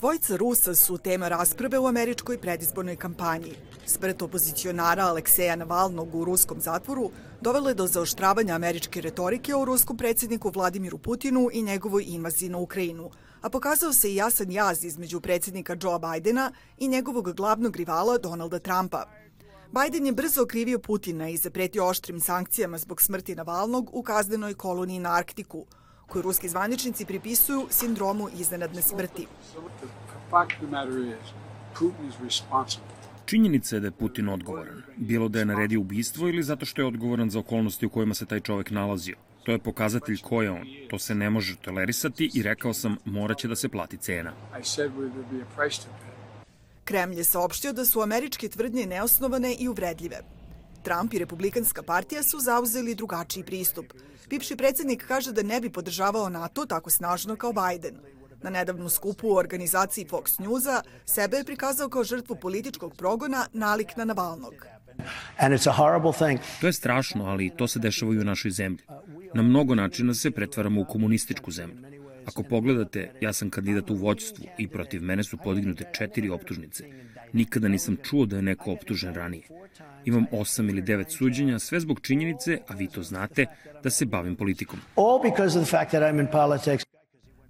Dvojica Rusa su tema rasprave u američkoj predizbornoj kampanji. Smrt opozicionara Alekseja Navalnog u ruskom zatvoru dovele do zaoštravanja američke retorike o ruskom predsedniku Vladimiru Putinu i njegovoj invaziji na Ukrajinu, a pokazao se i jasan jaz između predsednika Joea Bidena i njegovog glavnog rivala Donalda Trumpa. Biden je brzo okrivio Putina i zapretio oštrim sankcijama zbog smrti Navalnog u kaznenoj koloniji na Arktiku – koju ruski zvaničnici pripisuju sindromu iznenadne smrti. Činjenica je da je Putin odgovoran, bilo da je naredio ubistvo ili zato što je odgovoran za okolnosti u kojima se taj čovek nalazio. To je pokazatelj ko je on. To se ne može tolerisati i rekao sam moraće da se plati cena. Kremlj je saopštio da su američke tvrdnje neosnovane i uvredljive. Trump i Republikanska partija su zauzeli drugačiji pristup. Bivši predsednik kaže da ne bi podržavao NATO tako snažno kao Biden. Na nedavnu skupu u organizaciji Fox Newsa sebe je prikazao kao žrtvu političkog progona nalik na Navalnog. To je strašno, ali to se dešava i u našoj zemlji. Na mnogo načina se pretvaramo u komunističku zemlju. Ako pogledate, ja sam kandidat u vođstvu i protiv mene su podignute četiri optužnice. Nikada nisam čuo da je neko optužen ranije. Imam osam ili devet suđenja, sve zbog činjenice, a vi to znate, da se bavim politikom. All because of the fact that I'm in politics.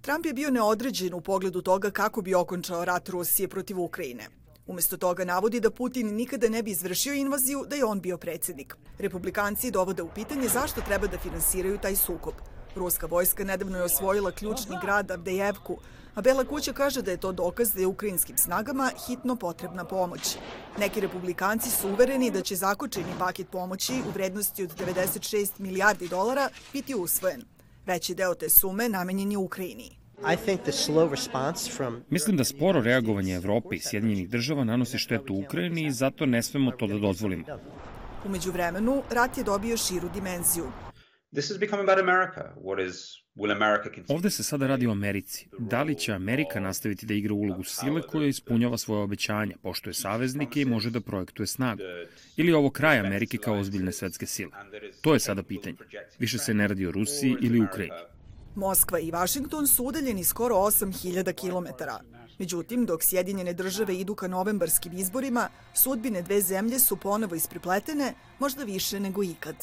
Trump je bio neodređen u pogledu toga kako bi okončao rat Rusije protiv Ukrajine. Umesto toga navodi da Putin nikada ne bi izvršio invaziju da je on bio predsednik. Republikanci dovode u pitanje zašto treba da finansiraju taj sukob. Ruska vojska nedavno je osvojila ključni grad Avdejevku, a Bela kuća kaže da je to dokaz da je ukrajinskim snagama hitno potrebna pomoć. Neki republikanci su uvereni da će zakočeni paket pomoći u vrednosti od 96 milijardi dolara biti usvojen. Veći deo te sume namenjen je Ukrajini. Mislim da sporo reagovanje Evrope i Sjedinjenih država nanosi štetu Ukrajini i zato ne smemo to da dozvolimo. Umeđu vremenu, rat je dobio širu dimenziju. This is becoming about America. What is Will America continue? Ovde se sada radi o Americi. Da li će Amerika nastaviti da igra ulogu sile koja ispunjava svoje obećanja, poštuje saveznike i može da projektuje snagu? Ili ovo kraj Amerike kao ozbiljne svetske sile? To je sada pitanje. Više se ne radi o Rusiji ili Ukrajini. Moskva i Vašington su udaljeni skoro 8000 km. Međutim, dok Sjedinjene države idu ka novembarskim izborima, sudbine dve zemlje su ponovo isprepletene, možda više nego ikad.